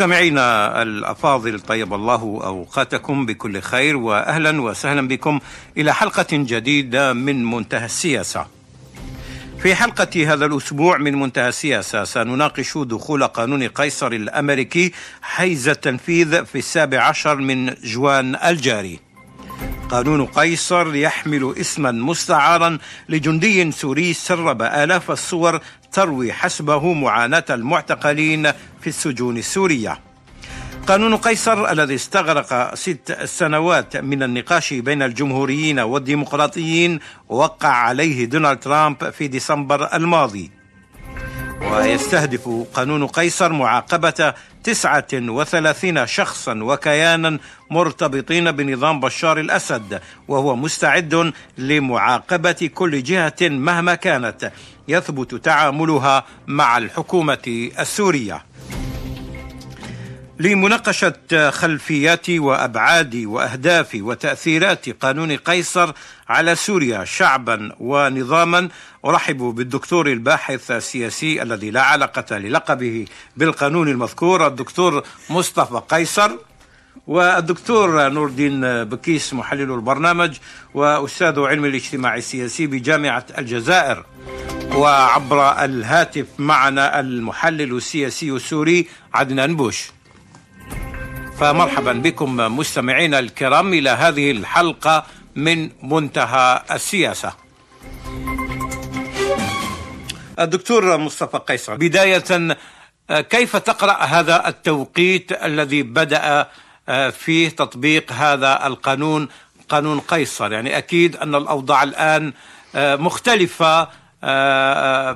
مستمعينا الأفاضل طيب الله أوقاتكم بكل خير واهلا وسهلا بكم إلى حلقة جديدة من منتهى السياسة. في حلقة هذا الأسبوع من منتهى السياسة سنناقش دخول قانون قيصر الأمريكي حيز التنفيذ في السابع عشر من جوان الجاري قانون قيصر يحمل اسما مستعارا لجندي سوري سرب آلاف الصور تروي حسبه معاناة المعتقلين في السجون السورية. قانون قيصر الذي استغرق ست سنوات من النقاش بين الجمهوريين والديمقراطيين وقع عليه دونالد ترامب في ديسمبر الماضي. ويستهدف قانون قيصر معاقبة تسعة وثلاثين شخصا وكيانا مرتبطين بنظام بشار الأسد وهو مستعد لمعاقبة كل جهة مهما كانت. يثبت تعاملها مع الحكومة السورية. لمناقشة خلفيات وأبعاد وأهداف وتأثيرات قانون قيصر على سوريا شعبا ونظاما أرحب بالدكتور الباحث السياسي الذي لا علاقة للقبه بالقانون المذكور الدكتور مصطفى قيصر. والدكتور نور الدين بكيس محلل البرنامج وأستاذ علم الاجتماع السياسي بجامعة الجزائر. وعبر الهاتف معنا المحلل السياسي السوري عدنان بوش فمرحبا بكم مستمعينا الكرام إلى هذه الحلقة من منتهى السياسة. الدكتور مصطفى قيصر بداية كيف تقرأ هذا التوقيت الذي بدأ فيه تطبيق هذا القانون قانون قيصر يعني أكيد أن الأوضاع الآن مختلفة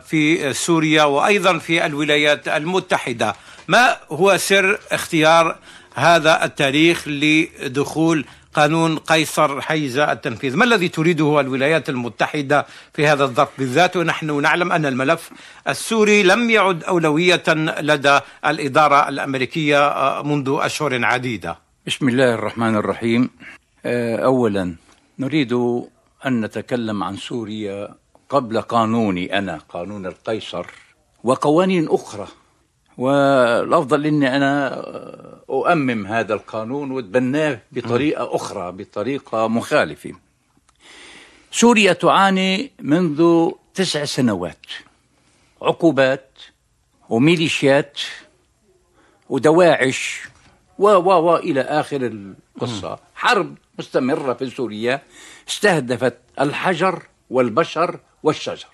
في سوريا وأيضا في الولايات المتحدة. ما هو سر اختيار هذا التاريخ لدخول قانون قيصر حيز التنفيذ؟ ما الذي تريده الولايات المتحدة في هذا الظرف بالذات؟ ونحن نعلم أن الملف السوري لم يعد أولوية لدى الإدارة الأمريكية منذ أشهر عديدة. بسم الله الرحمن الرحيم. أولا نريد أن نتكلم عن سوريا قبل قانوني أنا قانون القيصر وقوانين أخرى. والأفضل إني أنا أؤمم هذا القانون وأتبناه بطريقة أخرى بطريقة مخالفة. سوريا تعاني منذ تسع سنوات. عقوبات وميليشيات ودواعش و و و إلى آخر القصة، حرب مستمرة في سوريا استهدفت الحجر والبشر والشجر.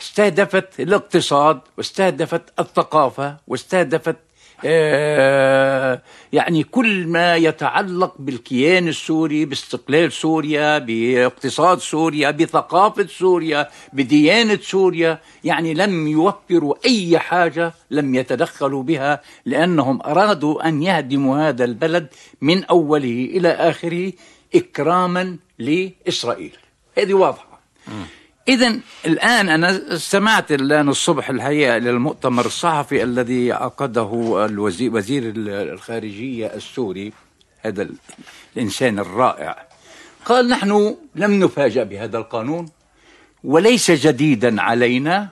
استهدفت الاقتصاد واستهدفت الثقافة واستهدفت آه يعني كل ما يتعلق بالكيان السوري باستقلال سوريا باقتصاد سوريا بثقافة سوريا بديانة سوريا يعني لم يوفروا أي حاجة لم يتدخلوا بها لأنهم أرادوا أن يهدموا هذا البلد من أوله إلى آخره إكراما لإسرائيل هذه واضحة. إذا الآن أنا استمعت الآن الصبح الحقيقة للمؤتمر الصحفي الذي عقده الوزير وزير الخارجية السوري هذا الإنسان الرائع. قال نحن لم نفاجأ بهذا القانون وليس جديدا علينا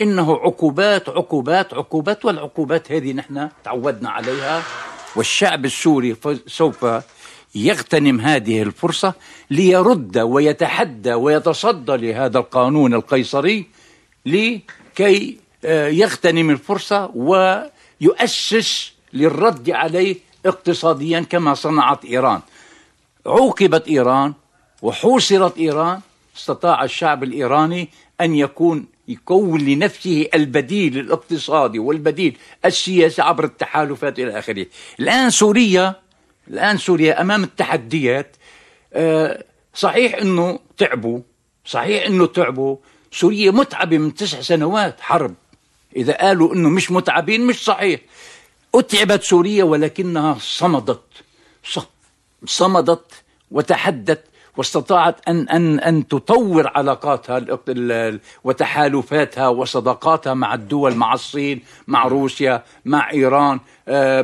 إنه عقوبات عقوبات عقوبات والعقوبات هذه نحن تعودنا عليها والشعب السوري سوف يغتنم هذه الفرصة ليرد ويتحدى ويتصدى لهذا القانون القيصري لكي يغتنم الفرصة ويؤسس للرد عليه اقتصاديا كما صنعت إيران. عوقبت إيران وحوصرت إيران استطاع الشعب الإيراني أن يكون يكون لنفسه البديل الاقتصادي والبديل السياسي عبر التحالفات إلى آخره. الآن سوريا الآن سوريا أمام التحديات. صحيح أنه تعبوا صحيح أنه تعبوا. سوريا متعبة من تسع سنوات حرب. إذا قالوا أنه مش متعبين مش صحيح. أتعبت سوريا ولكنها صمدت. صمدت وتحدت واستطاعت أن أن أن تطور علاقاتها وتحالفاتها وصداقاتها مع الدول مع الصين مع روسيا مع إيران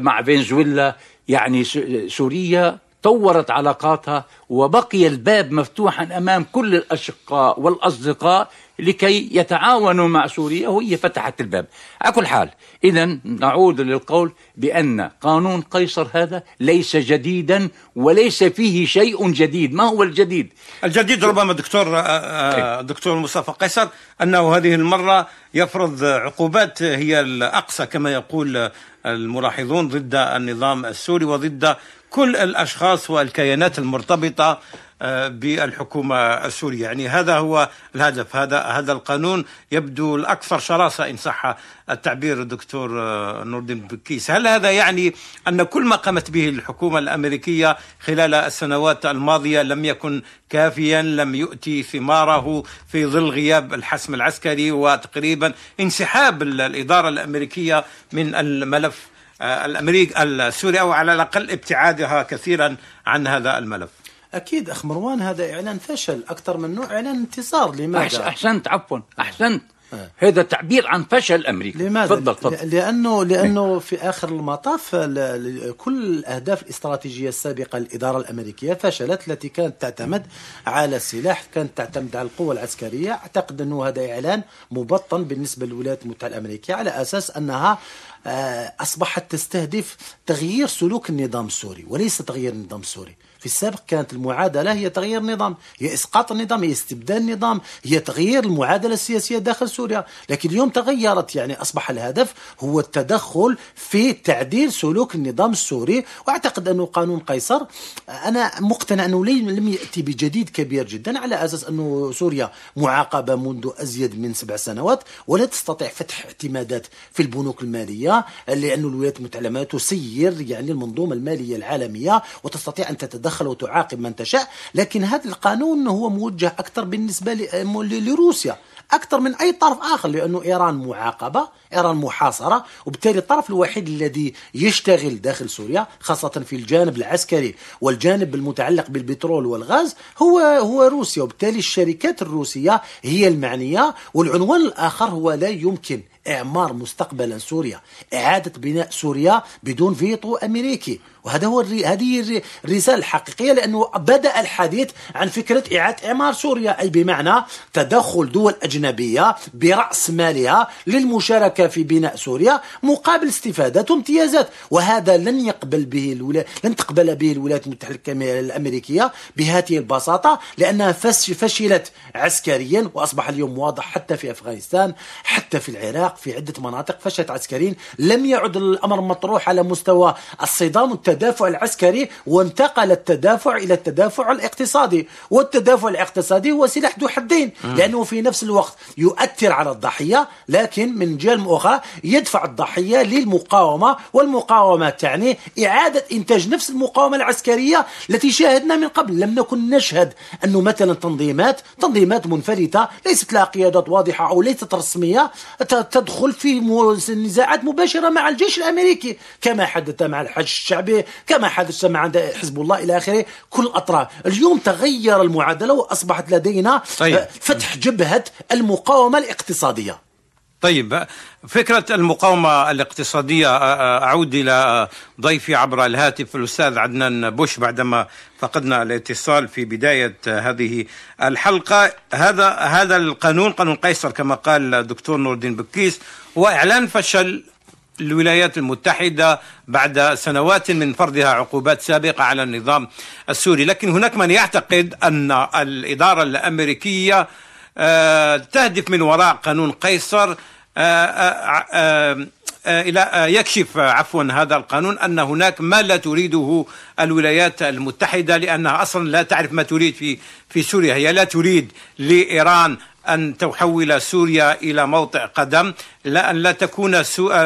مع فنزويلا. يعني سوريا طورت علاقاتها وبقي الباب مفتوحا أمام كل الأشقاء والأصدقاء لكي يتعاونوا مع سوريا وهي فتحت الباب. على كل حال إذا نعود للقول بأن قانون قيصر هذا ليس جديدا وليس فيه شيء جديد. ما هو الجديد؟ الجديد ربما دكتور آه، آه، دكتور مصطفى قيصر أنه هذه المرة يفرض عقوبات هي الأقصى كما يقول الملاحظون ضد النظام السوري وضد كل الأشخاص والكيانات المرتبطة آه، بالحكومة السورية. يعني هذا هو الهدف. هذا هذا القانون يبدو الأكثر شراسة إن صح التعبير الدكتور آه، نور الدين بكيس. هل هذا يعني أن كل ما قامت به الحكومة الأمريكية خلال السنوات الماضية لم يكن كافيا لم يؤتي ثماره في ظل غياب الحسم العسكري وتقريبا انسحاب الإدارة الأمريكية من الملف الأمريكي السوري أو على الأقل ابتعادها كثيرا عن هذا الملف أكيد أخ مروان هذا إعلان فشل أكثر من نوع إعلان انتصار لماذا؟ أحسنت عفوا أحسنت. هذا تعبير عن فشل أمريكا. لماذا؟ تفضل تفضل. لأنه لأنه في آخر المطاف كل الأهداف الاستراتيجية السابقة للإدارة الأمريكية فشلت التي كانت تعتمد على السلاح كانت تعتمد على القوة العسكرية. أعتقد أنه هذا إعلان مبطن بالنسبة للولايات المتحدة الأمريكية على أساس أنها آه، أصبحت تستهدف تغيير سلوك النظام السوري وليس تغيير النظام السوري. في السابق كانت المعادلة هي تغيير النظام هي إسقاط النظام هي استبدال النظام هي تغيير المعادلة السياسية داخل سوريا. لكن اليوم تغيرت يعني أصبح الهدف هو التدخل في تعديل سلوك النظام السوري. وأعتقد أنه قانون قيصر أنا مقتنع أنه لم يأتي بجديد كبير جدا على أساس أنه سوريا معاقبة منذ أزيد من سبع سنوات ولا تستطيع فتح اعتمادات في البنوك المالية لأن الولايات المتحدة تسير يعني المنظومة المالية العالمية وتستطيع أن تتدخل تتدخل وتعاقب من تشاء لكن هذا القانون هو موجه أكثر بالنسبة لروسيا. أكثر من أي طرف آخر لأنه إيران معاقبة إيران محاصرة وبالتالي الطرف الوحيد الذي يشتغل داخل سوريا خاصة في الجانب العسكري والجانب المتعلق بالبترول والغاز هو هو روسيا. وبالتالي الشركات الروسية هي المعنية والعنوان الآخر هو لا يمكن إعمار مستقبلا سوريا إعادة بناء سوريا بدون فيتو أمريكي. وهذا هو الري... هذه الرسالة الحقيقية لأنه بدأ الحديث عن فكرة إعادة إعمار سوريا أي بمعنى تدخل دول أجنبية برأس مالها للمشاركة في بناء سوريا مقابل استفادات وامتيازات. وهذا لن يقبل به الولا... لن تقبل به الولايات المتحدة الأمريكية بهذه البساطة لأنها فشلت عسكريا وأصبح اليوم واضح حتى في أفغانستان حتى في العراق في عدة مناطق فشلت عسكريا. لم يعد الأمر مطروح على مستوى الصدام التدافع العسكري وانتقل التدافع إلى التدافع الاقتصادي. والتدافع الاقتصادي هو سلاح ذو حدين لأنه في نفس الوقت يؤثر على الضحية لكن من جهة أخرى يدفع الضحية للمقاومة والمقاومة تعني إعادة إنتاج نفس المقاومة العسكرية التي شاهدنا من قبل. لم نكن نشهد أنه مثلا تنظيمات تنظيمات منفلتة ليست لها قيادات واضحة أو ليست رسمية تدخل في نزاعات مباشرة مع الجيش الأمريكي. كما حدث مع الحج الشعبي كما حدث مع حزب الله إلى آخره. كل الأطراف. اليوم تغير المعادلة وأصبحت لدينا طيب. فتح جبهة المقاومة الاقتصادية. طيب فكرة المقاومة الاقتصادية أعود إلى ضيفي عبر الهاتف الأستاذ عدنان بوش بعدما فقدنا الاتصال في بداية هذه الحلقة. هذا هذا القانون قانون قيصر كما قال الدكتور نور الدين بكيس هو إعلان فشل الولايات المتحدة بعد سنوات من فرضها عقوبات سابقة على النظام السوري. لكن هناك من يعتقد أن الإدارة الأمريكية تهدف من وراء قانون قيصر. آه، آه، إلى يكشف عفوا هذا القانون أن هناك ما لا تريده الولايات المتحدة لأنها أصلا لا تعرف ما تريد في في سوريا. هي لا تريد لإيران أن تحول سوريا إلى موطئ قدم لا أن لا تكون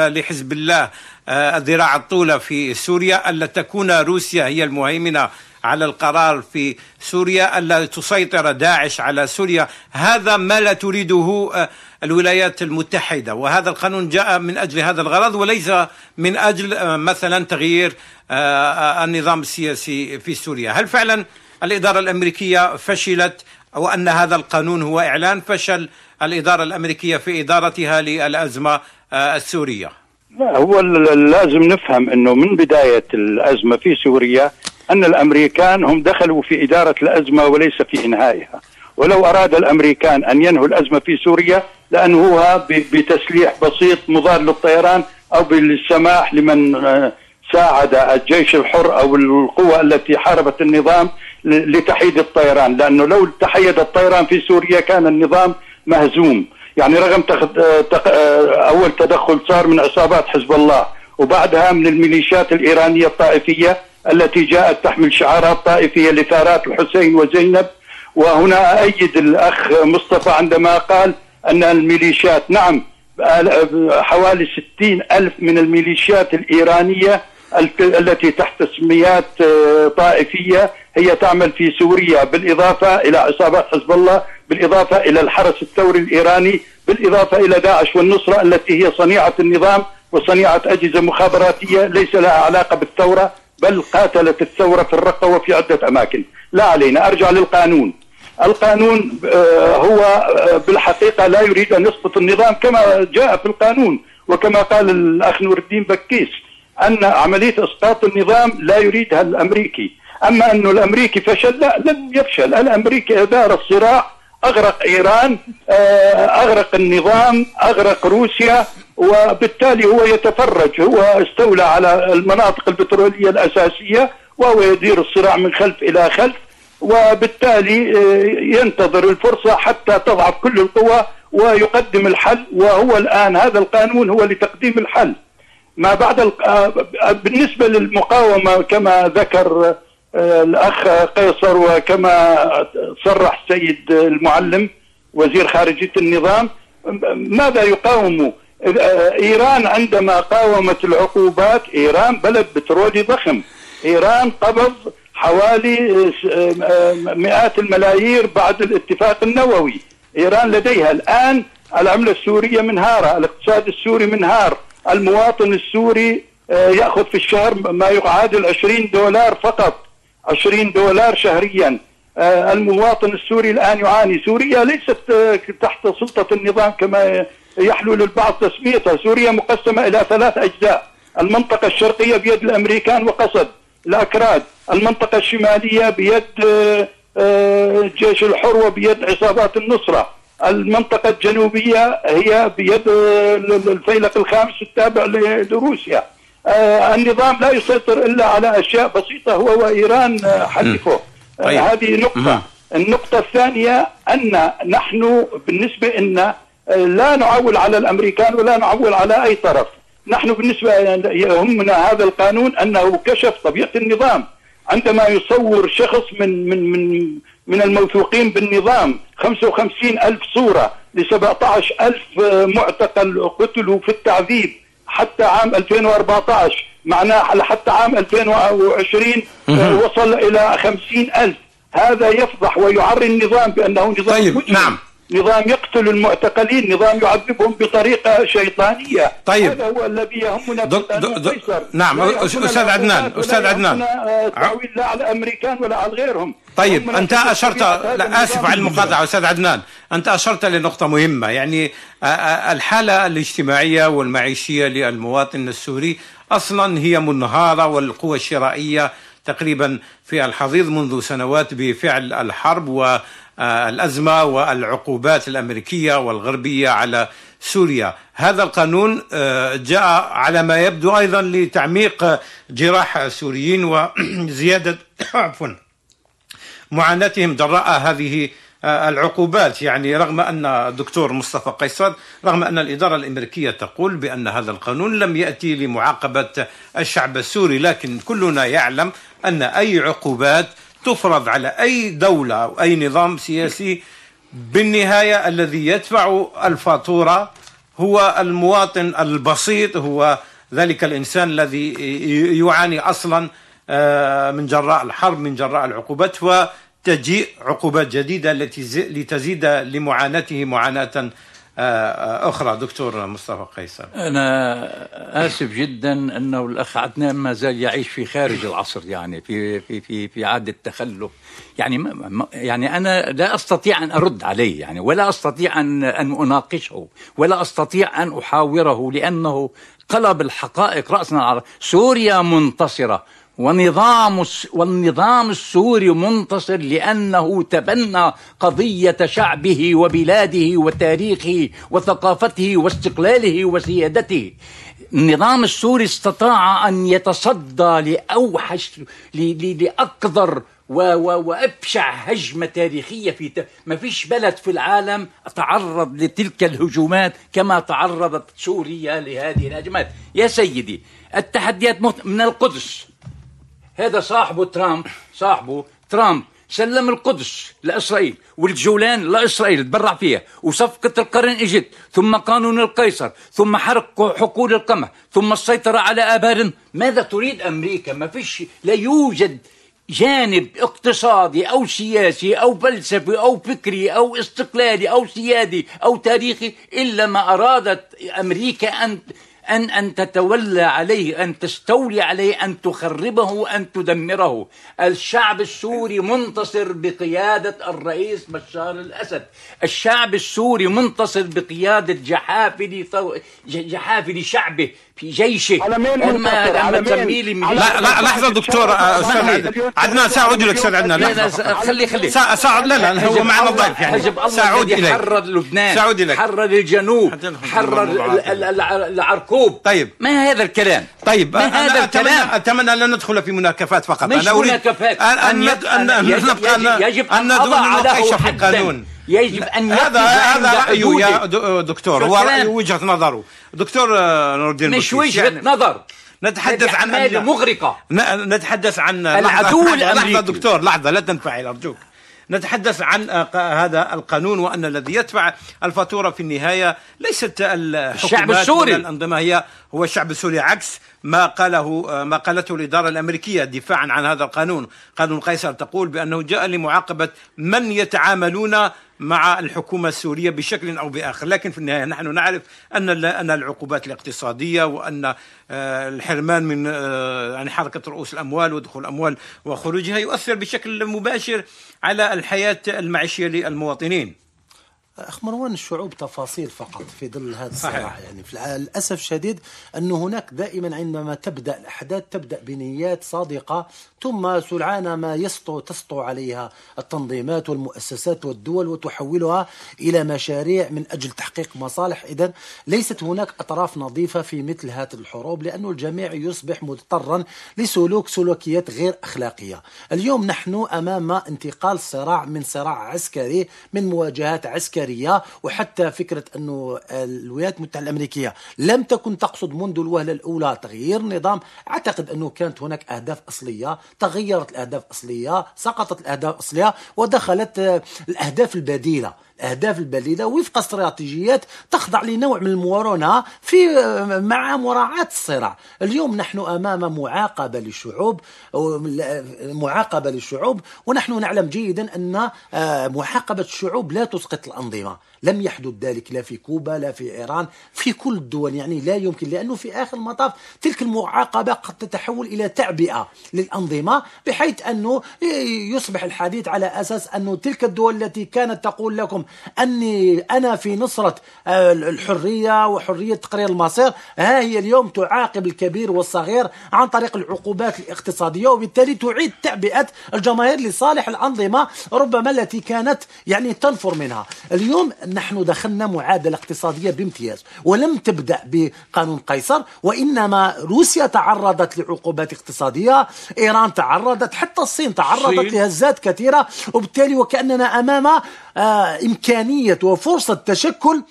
لحزب الله. الذراع الطولة في سوريا ألا تكون روسيا هي المهيمنة على القرار في سوريا ألا تسيطر داعش على سوريا؟ هذا ما لا تريده آه، الولايات المتحدة. وهذا القانون جاء من أجل هذا الغرض وليس من أجل آه، مثلا تغيير آه، النظام السياسي في سوريا. هل فعلا الإدارة الأمريكية فشلت أو أن هذا القانون هو إعلان فشل الإدارة الأمريكية في إدارتها للأزمة السورية؟ لا هو لازم نفهم أنه من بداية الأزمة في سوريا أن الأمريكان هم دخلوا في إدارة الأزمة وليس في إنهائها. ولو أراد الأمريكان أن ينهوا الأزمة في سوريا لأنهوها بتسليح بسيط مضاد للطيران أو بالسماح لمن آه، ساعد الجيش الحر أو القوى التي حاربت النظام لتحييد الطيران. لأنه لو تحيد الطيران في سوريا كان النظام مهزوم. يعني رغم أول تدخل صار من عصابات حزب الله وبعدها من الميليشيات الإيرانية الطائفية التي جاءت تحمل شعارات طائفية لثارات الحسين وزينب. وهنا أيد الأخ مصطفى عندما قال أن الميليشيات نعم حوالي ستين ألف من الميليشيات الإيرانية التي تحت تسميات آه، طائفية هي تعمل في سوريا بالإضافة إلى عصابات حزب الله بالإضافة إلى الحرس الثوري الإيراني بالإضافة إلى داعش والنصرة التي هي صنيعة النظام وصنيعة أجهزة مخابراتية ليس لها علاقة بالثورة بل قاتلت الثورة في الرقة وفي عدة أماكن. لا علينا أرجع للقانون. القانون آه، هو آه، بالحقيقة لا يريد أن يسقط النظام كما جاء في القانون وكما قال الأخ نور الدين بكيس أن عملية إسقاط النظام لا يريدها الأمريكي. أما أنه الأمريكي فشل لا لم يفشل. الأمريكي أدار الصراع أغرق إيران آه، أغرق النظام أغرق روسيا وبالتالي هو يتفرج هو استولى على المناطق البترولية الأساسية وهو يدير الصراع من خلف إلى خلف وبالتالي آه، ينتظر الفرصة حتى تضعف كل القوى ويقدم الحل وهو الآن هذا القانون هو لتقديم الحل. ما بعد آه، بالنسبة للمقاومة كما ذكر الأخ قيصر وكما صرح السيد المعلم وزير خارجية النظام ماذا يقاوم؟ إيران عندما قاومت العقوبات إيران بلد بترولي ضخم. إيران قبض حوالي مئات الملايير بعد الاتفاق النووي. إيران لديها الآن العملة السورية منهارة الاقتصاد السوري منهار المواطن السوري آه، يأخذ في الشهر ما يعادل 20 دولار فقط. 20 دولار شهريا. آه، المواطن السوري الآن يعاني. سوريا ليست آه، تحت سلطة النظام كما يحلو للبعض تسميتها. سوريا مقسمة إلى ثلاث أجزاء. المنطقة الشرقية بيد الأمريكان وقصد الأكراد. المنطقة الشمالية بيد الجيش الحر وبيد عصابات النصرة. المنطقة الجنوبية هي بيد الفيلق الخامس التابع لروسيا. آه النظام لا يسيطر إلا على أشياء بسيطة هو وإيران حلفه آه طيب. هذه نقطة. النقطة الثانية أن نحن بالنسبة لنا آه، لا نعول على الأمريكان ولا نعول على أي طرف. نحن بالنسبة يهمنا هذا القانون أنه كشف طبيعة النظام. عندما يصور شخص من من من من الموثوقين بالنظام 55 ألف صورة ل 17 ألف معتقل قتلوا في التعذيب. حتى عام 2014 معناه لحتى عام 2020 وصل إلى 50 ألف. هذا يفضح ويعري النظام بأنه نظام طيب مجرم. نعم. نظام يقتل المعتقلين نظام يعذبهم بطريقة شيطانية. طيب. هذا هو الذي يهمنا دك دك نعم أستاذ عدنان أستاذ عدنان. تعويل لا على الأمريكان ولا على غيرهم. طيب أنت أشرت لا آسف على المقاطعة أستاذ عدنان. أنت أشرت لنقطة مهمة يعني الحالة الاجتماعية والمعيشية للمواطن السوري أصلا هي منهارة والقوى الشرائية تقريبا في الحضيض منذ سنوات بفعل الحرب و الأزمة والعقوبات الأمريكية والغربية على سوريا. هذا القانون آه، جاء على ما يبدو أيضا لتعميق جراح السوريين وزيادة عفوا معاناتهم جراء هذه آه، العقوبات. يعني رغم أن الدكتور مصطفى قيصر رغم أن الإدارة الأمريكية تقول بأن هذا القانون لم يأتي لمعاقبة الشعب السوري لكن كلنا يعلم أن أي عقوبات تفرض على أي دولة أو أي نظام سياسي بالنهاية الذي يدفع الفاتورة هو المواطن البسيط هو ذلك الإنسان الذي يعاني أصلا آه، من جراء الحرب من جراء العقوبات وتجيء عقوبات جديدة التي لتزيد لمعاناته معاناة أخرى دكتور مصطفى قيصر. أنا آسف جدا أنه الأخ عدنان ما زال يعيش في خارج العصر يعني في في في في عاد التخلف يعني يعني أنا لا أستطيع أن أرد عليه يعني ولا أستطيع أن أن أناقشه ولا أستطيع أن أحاوره لأنه قلب الحقائق رأسا على سوريا منتصرة. ونظام والنظام السوري منتصر لأنه تبنى قضية شعبه وبلاده وتاريخه وثقافته واستقلاله وسيادته. النظام السوري استطاع أن يتصدى لأوحش لأقذر وأبشع هجمة تاريخية في ت... ما فيش بلد في العالم تعرض لتلك الهجومات كما تعرضت سوريا لهذه الهجمات. يا سيدي التحديات من القدس. هذا صاحبه ترامب صاحبه ترامب سلم القدس لإسرائيل والجولان لإسرائيل تبرع فيها وصفقة القرن إجت ثم قانون القيصر ثم حرق حقول القمح ثم السيطرة على آبار ماذا تريد أمريكا؟ ما فيش لا يوجد جانب اقتصادي أو سياسي أو فلسفي أو فكري أو استقلالي أو سيادي أو تاريخي إلا ما أرادت أمريكا أن أن أن تتولى عليه أن تستولي عليه أن تخربه أن تدمره. الشعب السوري منتصر بقيادة الرئيس بشار الأسد. الشعب السوري منتصر بقيادة جحافل جحافل شعبه. في جيشه. على مين منتصر على مين؟ لا لا لحظة دكتور آه، أستاذ عدنان ساعود لك أستاذ عدنان خلي خلي ساعود لا لا هو معنا ضيف يعني. حزب الله ساعود الذي حرر لبنان ساعود لك حرر الجنوب حرر العرقوب طيب. ما هذا الكلام؟ طيب ما هذا الكلام؟ أتمنى أن ندخل في مناكفات فقط. مش أنا أريد مناكفات. ان أن نبقى يجب ان نضع في القانون يجب ان هذا هذا رايه يا دكتور هو وجهة نظره. دكتور آه، نور الدين مش وجهة نظر. نتحدث عن أن مغرقة. نتحدث عن العدو الأمريكي لحظة دكتور لحظة لا تنفعل أرجوك. نتحدث عن هذا القانون وأن الذي يدفع الفاتورة في النهاية ليست الشعب السوري. الأنظمة هي هو الشعب السوري عكس ما قاله ما قالته الإدارة الأمريكية دفاعا عن هذا القانون، قانون قيصر تقول بأنه جاء لمعاقبة من يتعاملون مع الحكومة السورية بشكل أو بآخر. لكن في النهاية نحن نعرف أن أن العقوبات الاقتصادية وأن آه، الحرمان من آه، يعني حركة رؤوس الأموال ودخول الأموال وخروجها يؤثر بشكل مباشر على الحياة المعيشية للمواطنين. أخ مروان الشعوب تفاصيل فقط في ظل هذا الصراع. يعني للأسف الشديد انه هناك دائما عندما تبدأ الأحداث تبدأ بنيات صادقة ثم سرعان ما يسطو تسطو عليها. التنظيمات والمؤسسات والدول وتحولها إلى مشاريع من أجل تحقيق مصالح. اذا ليست هناك أطراف نظيفة في مثل هذه الحروب لأنه الجميع يصبح مضطرا لسلوك سلوكيات غير أخلاقية. اليوم نحن أمام انتقال صراع من صراع عسكري من مواجهات العسكرية وحتى فكرة أنه الولايات المتحدة الأمريكية لم تكن تقصد منذ الوهلة الأولى تغيير النظام أعتقد أنه كانت هناك أهداف أصلية تغيرت الأهداف الأصلية سقطت الأهداف الأصلية ودخلت الأهداف البديلة. الأهداف البديلة وفق استراتيجيات تخضع لنوع من المرونة في مع مراعاة الصراع. اليوم نحن أمام معاقبة للشعوب معاقبة للشعوب ونحن نعلم جيدا أن آه، معاقبة الشعوب لا تسقط الأنظمة. لم يحدث ذلك لا في كوبا لا في إيران في كل الدول. يعني لا يمكن لأنه في آخر المطاف تلك المعاقبة قد تتحول إلى تعبئة للأنظمة بحيث أنه يصبح الحديث على أساس أنه تلك الدول التي كانت تقول لكم أني أنا في نصرة آه، الحرية وحرية تقرير المصير. ها هي اليوم تعاقب الكبير والصغير عن طريق العقوبات الاقتصادية وبالتالي تعيد تعبئة الجماهير لصالح الأنظمة ربما التي كانت يعني تنفر منها. اليوم نحن دخلنا معادلة اقتصادية بامتياز ولم تبدأ بقانون قيصر وإنما روسيا تعرضت لعقوبات اقتصادية إيران تعرضت حتى الصين تعرضت لهزات كثيرة وبالتالي وكأننا أمام آه إمكانية وفرصة تشكل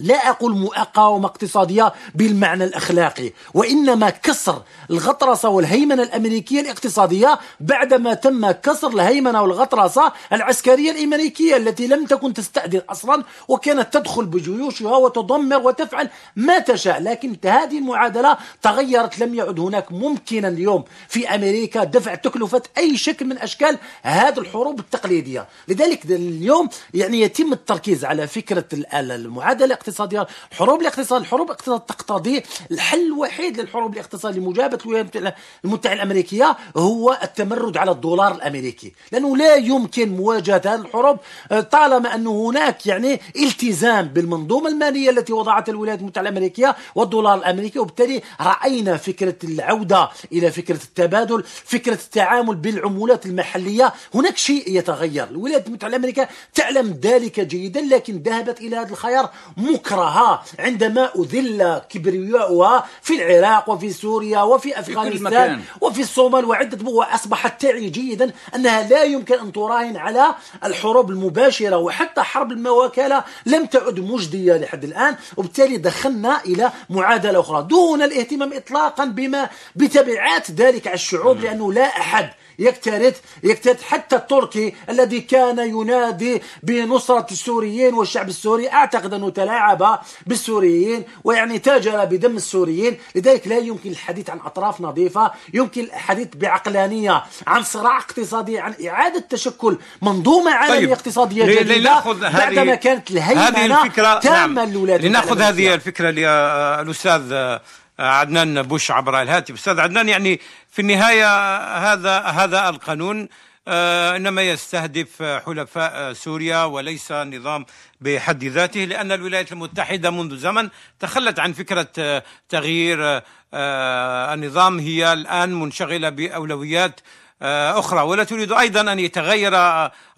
لا أقول مقاومة اقتصادية بالمعنى الأخلاقي وإنما كسر الغطرسة والهيمنة الأمريكية الاقتصادية بعدما تم كسر الهيمنة والغطرسة العسكرية الأمريكية التي لم تكن تستأذن أصلا وكانت تدخل بجيوشها وتدمر وتفعل ما تشاء. لكن هذه المعادلة تغيرت لم يعد هناك ممكنا اليوم في أمريكا دفع تكلفة أي شكل من أشكال هذه الحروب التقليدية. لذلك اليوم يعني يتم التركيز على فكرة المعادلة الاقتصادية الاقتصاديه الحروب الاقتصاد الحروب الاقتصاد تقتضي الحل الوحيد للحروب الاقتصاد لمجابهه الولايات المتحده الأمريكية هو التمرد على الدولار الأمريكي لأنه لا يمكن مواجهة هذه الحروب آه، طالما أن هناك يعني التزام بالمنظومة المالية التي وضعتها الولايات المتحدة الأمريكية والدولار الأمريكي وبالتالي رأينا فكرة العودة إلى فكرة التبادل فكرة التعامل بالعمولات المحلية. هناك شيء يتغير الولايات المتحدة الأمريكية تعلم ذلك جيدا لكن ذهبت إلى هذا الخيار مكرهه عندما أذل كبرياؤها في العراق وفي سوريا وفي أفغانستان وفي الصومال وعدة واصبحت تعي جيدا أنها لا يمكن أن تراهن على الحروب المباشرة وحتى حرب المواكلة لم تعد مجدية لحد الآن وبالتالي دخلنا إلى معادلة أخرى. دون الاهتمام اطلاقا بما بتبعات ذلك على الشعوب لأنه لا أحد يكترث يكترث حتى التركي الذي كان ينادي بنصرة السوريين والشعب السوري أعتقد أنه تلاعب بالسوريين ويعني تاجر بدم السوريين لذلك لا يمكن الحديث عن أطراف نظيفة يمكن الحديث بعقلانية عن صراع اقتصادي عن إعادة تشكل منظومة عالمية طيب. اقتصادية جديدة بعدما كانت الهيمنة تامة نعم. لنأخذ هذه الفكرة للأستاذ عدنان بوش عبر الهاتف. أستاذ عدنان يعني في النهاية هذا هذا القانون آه، إنما يستهدف حلفاء سوريا وليس نظام بحد ذاته لأن الولايات المتحدة منذ زمن تخلت عن فكرة آه، تغيير آه، النظام هي الآن منشغلة بأولويات أخرى. ولا تريد أيضا أن يتغير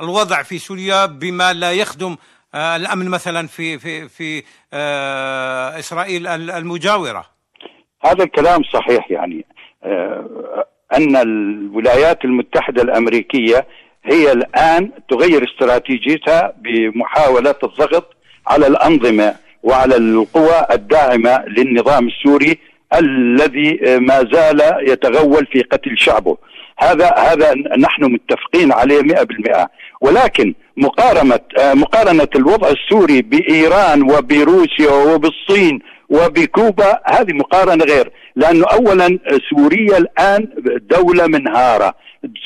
الوضع في سوريا بما لا يخدم الأمن مثلا في في في إسرائيل المجاورة. هذا الكلام صحيح يعني. آه، أن الولايات المتحدة الأمريكية هي الآن تغير استراتيجيتها بمحاولة الضغط على الأنظمة وعلى القوى الداعمة للنظام السوري الذي ما زال يتغول في قتل شعبه. هذا هذا نحن متفقين عليه 100% ولكن مقارنة آه، مقارنة الوضع السوري بإيران وبروسيا وبالصين وبكوبا هذه مقارنة غير لأنه أولا سوريا الآن دولة منهارة.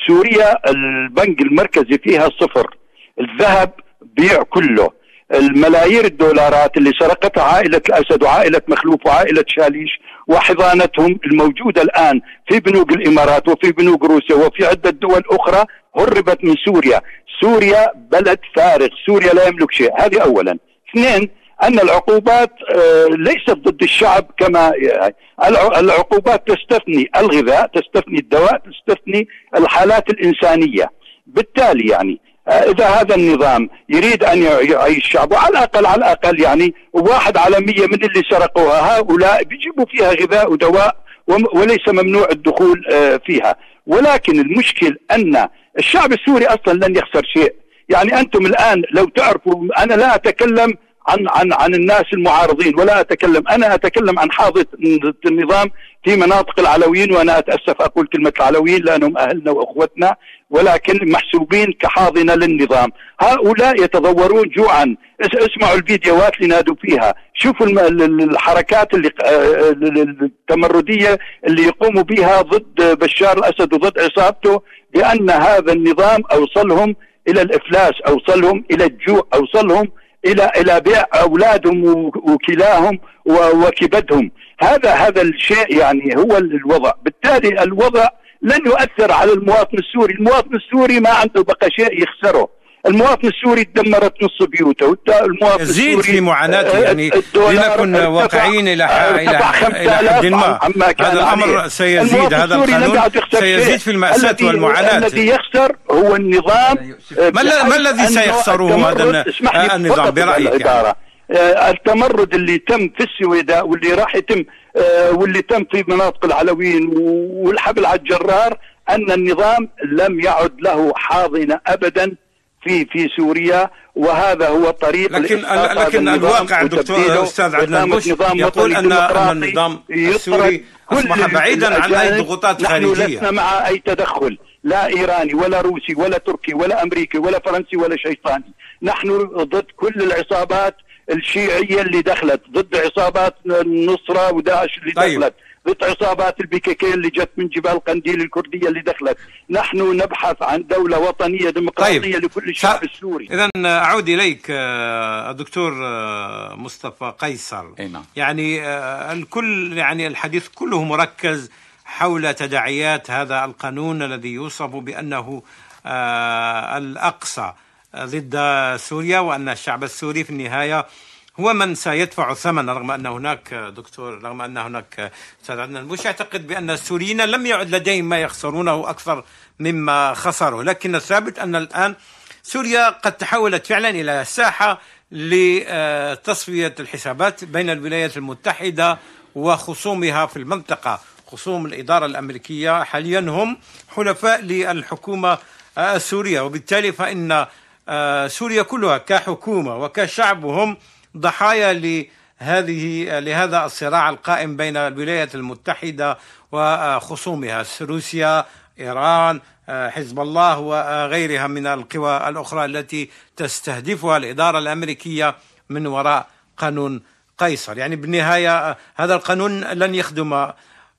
سوريا البنك المركزي فيها صفر. الذهب بيع كله. الملايير الدولارات اللي سرقتها عائلة الأسد وعائلة مخلوف وعائلة شاليش وحضانتهم الموجودة الآن في بنوك الإمارات وفي بنوك روسيا وفي عدة دول أخرى هربت من سوريا. سوريا بلد فارغ سوريا لا يملك شيء. هذه أولا. اثنين أن العقوبات آه، ليست ضد الشعب كما العقوبات تستثني الغذاء تستثني الدواء تستثني الحالات الإنسانية. بالتالي يعني آه، إذا هذا النظام يريد أن يعيش الشعب وعلى الأقل على الأقل يعني واحد على مية من اللي سرقوها هؤلاء بيجيبوا فيها غذاء ودواء وليس ممنوع الدخول آه، فيها. ولكن المشكل أن الشعب السوري أصلا لن يخسر شيء. يعني أنتم الآن لو تعرفوا أنا لا أتكلم عن عن عن الناس المعارضين ولا أتكلم. أنا أتكلم عن حاضره النظام في مناطق العلويين وأنا أتأسف أقول كلمة العلويين لأنهم أهلنا وأخوتنا ولكن محسوبين كحاضنه للنظام. هؤلاء يتضورون جوعا. اسمعوا الفيديوهات اللي نادوا فيها. شوفوا الحركات اللي التمردية اللي يقوموا بها ضد بشار الأسد وضد عصابته بأن هذا النظام أوصلهم إلى الإفلاس أوصلهم إلى الجوع أوصلهم إلى إلى بيع أولادهم وكلاهم وكبدهم. هذا هذا الشيء يعني هو الوضع. بالتالي الوضع لن يؤثر على المواطن السوري. المواطن السوري ما عنده بقى شيء يخسره. المواطن السوري تدمرت نص بيوته المواطن يزيد في معاناته يعني لنكن واقعيين إلى إلى حد ما. هذا الأمر سيزيد هذا القانون سيزيد في المأساة والمعاناة. الذي يخسر هو النظام ما الذي سيخسره هذا النظام؟ برأيك يعني؟ آه، التمرد اللي تم في السويداء واللي راح يتم آه، واللي تم في مناطق العلويين والحبل على الجرار أن النظام لم يعد له حاضنة ابدا في في سوريا وهذا هو طريق لكن لكن الواقع دكتور أستاذ عدنان بوش يقول ان أن النظام السوري أصبح بعيدا عن أي ضغوطات خارجية. نحن لسنا مع أي تدخل. لا إيراني ولا روسي ولا تركي ولا أمريكي ولا فرنسي ولا شيطاني. نحن ضد كل العصابات الشيعية اللي دخلت ضد عصابات النصرة وداعش اللي طيب. دخلت. ضد عصابات البي كي كي اللي جت من جبال قنديل الكردية اللي دخلت نحن نبحث عن دولة وطنية ديمقراطية طيب. لكل الشعب السوري اذا أعود إليك آه، الدكتور آه، مصطفى قيصر أي نعم. يعني آه، الكل يعني الحديث كله مركز حول تداعيات هذا القانون الذي يوصف بأنه الأقصى ضد سوريا وأن الشعب السوري في النهاية هو من سيدفع الثمن رغم أن هناك دكتور رغم أن هناك أستاذ عدنان. بوش يعتقد بأن السوريين لم يعد لديهم ما يخسرونه أكثر مما خسروا. لكن الثابت أن الآن سوريا قد تحولت فعلا إلى ساحة لتصفية الحسابات بين الولايات المتحدة وخصومها في المنطقة. خصوم الإدارة الأمريكية حاليا هم حلفاء للحكومة السورية وبالتالي فإن آه، سوريا كلها كحكومة وكشعب هم ضحايا لهذه لهذا الصراع القائم بين الولايات المتحدة وخصومها روسيا إيران آه، حزب الله وغيرها من القوى الأخرى التي تستهدفها الإدارة الأمريكية من وراء قانون قيصر. يعني بالنهاية آه، هذا القانون لن يخدم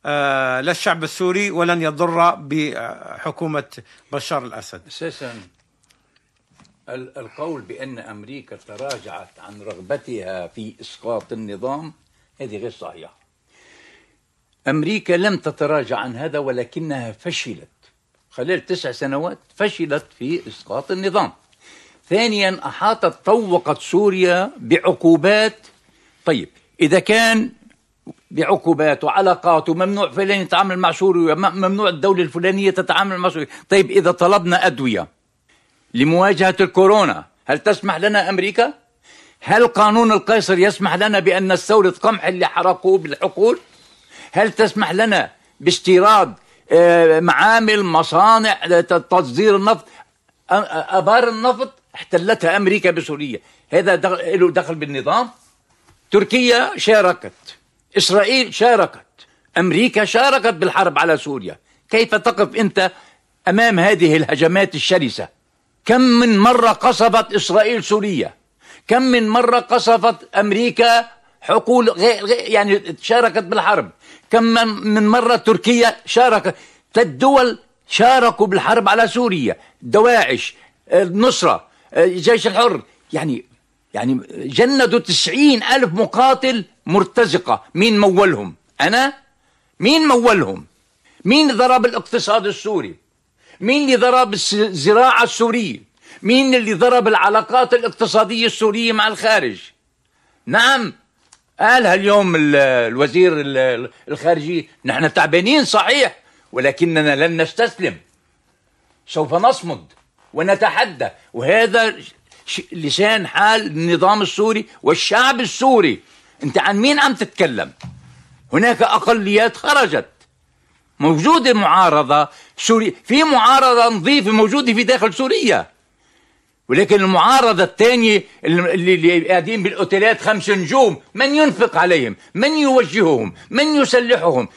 آه، لا الشعب السوري ولن يضر بحكومة بشار الأسد. أساسا. ال- القول بأن أمريكا تراجعت عن رغبتها في إسقاط النظام هذه غير صحيحة. أمريكا لم تتراجع عن هذا ولكنها فشلت خلال تسع سنوات فشلت في إسقاط النظام. ثانيا أحاطت طوقت سوريا بعقوبات طيب إذا كان بعقوبات وعلاقات وممنوع فلان يتعامل مع سوريا ممنوع الدولة الفلانية تتعامل مع سوريا طيب إذا طلبنا أدوية لمواجهة الكورونا. هل تسمح لنا أمريكا؟ هل قانون القيصر يسمح لنا بأن نستورد قمح اللي حرقوه بالحقول؟ هل تسمح لنا باستيراد آه، معامل مصانع تصدير النفط أبار النفط؟ احتلتها أمريكا بسوريا هذا دخل- له دخل بالنظام. تركيا شاركت. إسرائيل شاركت. أمريكا شاركت بالحرب على سوريا. كيف تقف أنت أمام هذه الهجمات الشرسة؟ كم من مرة قصفت إسرائيل سوريا؟ كم من مرة قصفت أمريكا حقول غير غير يعني شاركت بالحرب؟ كم من, مرة تركيا شاركت ثلاث دول شاركوا بالحرب على سوريا دواعش النصرة الجيش الحر يعني يعني جندوا تسعين ألف مقاتل مرتزقة. مين مولهم؟ أنا؟ مين مولهم؟ مين ضرب الاقتصاد السوري؟ مين اللي ضرب الزراعة السورية؟ مين اللي ضرب العلاقات الاقتصادية السورية مع الخارج؟ نعم قالها اليوم ال- الوزير ال- الخارجية نحن تعبانين صحيح ولكننا لن نستسلم. سوف نصمد ونتحدى وهذا لسان حال النظام السوري والشعب السوري. انت عن مين عم تتكلم؟ هناك أقليات خرجت. موجودة معارضة سوري في معارضة نظيفة موجودة في داخل سوريا. ولكن المعارضة الثانية اللي, اللي قاعدين بالأوتيلات خمس نجوم من ينفق عليهم؟ من يوجههم؟ من يسلحهم؟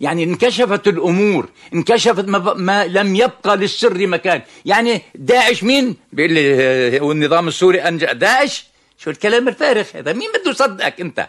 يعني انكشفت الأمور انكشفت ما, ما لم يبقى للسر مكان. يعني داعش مين؟ بيقول لي هو النظام السوري أنجأ. داعش؟ شو الكلام الفارغ هذا؟ مين بده يصدقك أنت؟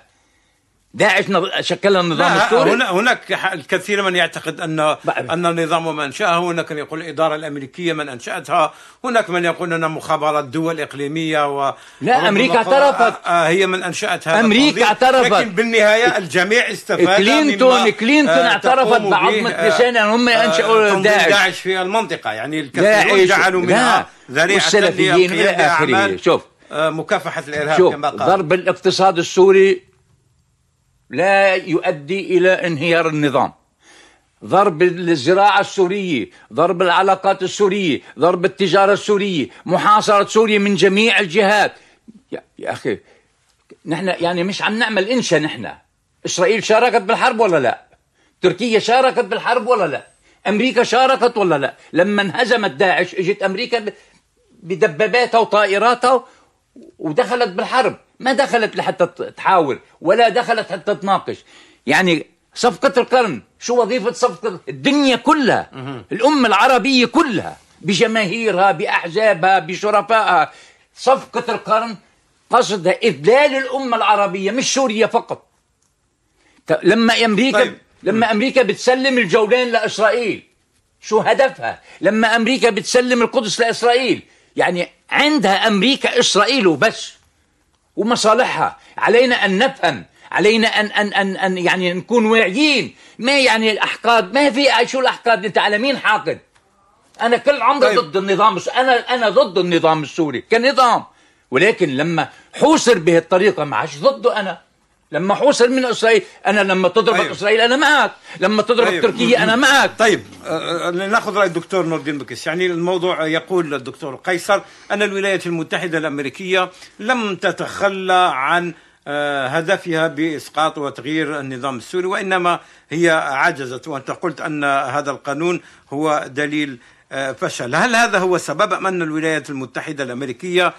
داعش شكلها النظام لا السوري هنا هناك الكثير من يعتقد ان بقى- أن النظام من انشاه هناك من يقول الإدارة الأمريكية من أنشأتها هناك من يقول أن مخابرات دول اقليميه و لا، ق- اعترفت. آه، آه، هي من انشات هذا أمريكا التنظيم. اعترفت. لكن بالنهاية الجميع استفاد كلينتون مما، كلينتون آه، اعترفت آه، لسانها ان هم آه، تنظيم داعش داعش في المنطقة يعني الكثيرون داعش جعلوا منها ذريعة والسلفيين آخره. بأعمال، شوف. آه، مكافحة الإرهاب شوف كما قال ضرب الاقتصاد السوري لا يؤدي إلى انهيار النظام. ضرب الزراعة السورية ضرب العلاقات السورية ضرب التجارة السورية محاصرة سوريا من جميع الجهات. يا, يا أخي نحن يعني مش عم نعمل إنشا نحن. إسرائيل شاركت بالحرب ولا لا؟ تركيا شاركت بالحرب ولا لا؟ أمريكا شاركت ولا لا؟ لما انهزمت داعش إجت أمريكا بدباباتها وطائراتها ودخلت بالحرب. ما دخلت لحتى تحاور ولا دخلت حتى تناقش. يعني صفقة القرن شو وظيفة صفقة الدنيا كلها الأمة العربية كلها بجماهيرها بأحزابها بشرفائها. صفقة القرن قصدها إذلال الأمة العربية مش سوريا فقط. لما أمريكا طيب. لما أمريكا بتسلم الجولين لإسرائيل شو هدفها؟ لما أمريكا بتسلم القدس لإسرائيل يعني عندها أمريكا إسرائيل وبس. ومصالحها. علينا أن نفهم. علينا أن أن أن أن يعني نكون واعيين. ما يعني الأحقاد؟ ما في شو الأحقاد؟ أنت على مين حاقد؟ أنا كل عمري طيب. ضد النظام أنا أنا ضد النظام السوري كنظام. ولكن لما حوسر بهالطريقة ما عادش ضده أنا. لما حوسر من إسرائيل أنا لما تضرب طيب. إسرائيل أنا معك. لما تضرب طيب. تركيا أنا معك. طيب آه، ناخذ رأي الدكتور نور الدين بكس يعني الموضوع يقول الدكتور قيصر أن الولايات المتحدة الأمريكية لم تتخلى عن هدفها بإسقاط وتغيير النظام السوري وإنما هي عجزت. وأنت قلت أن هذا القانون هو دليل فشل. هل هذا هو سبب أم أن الولايات المتحدة الأمريكية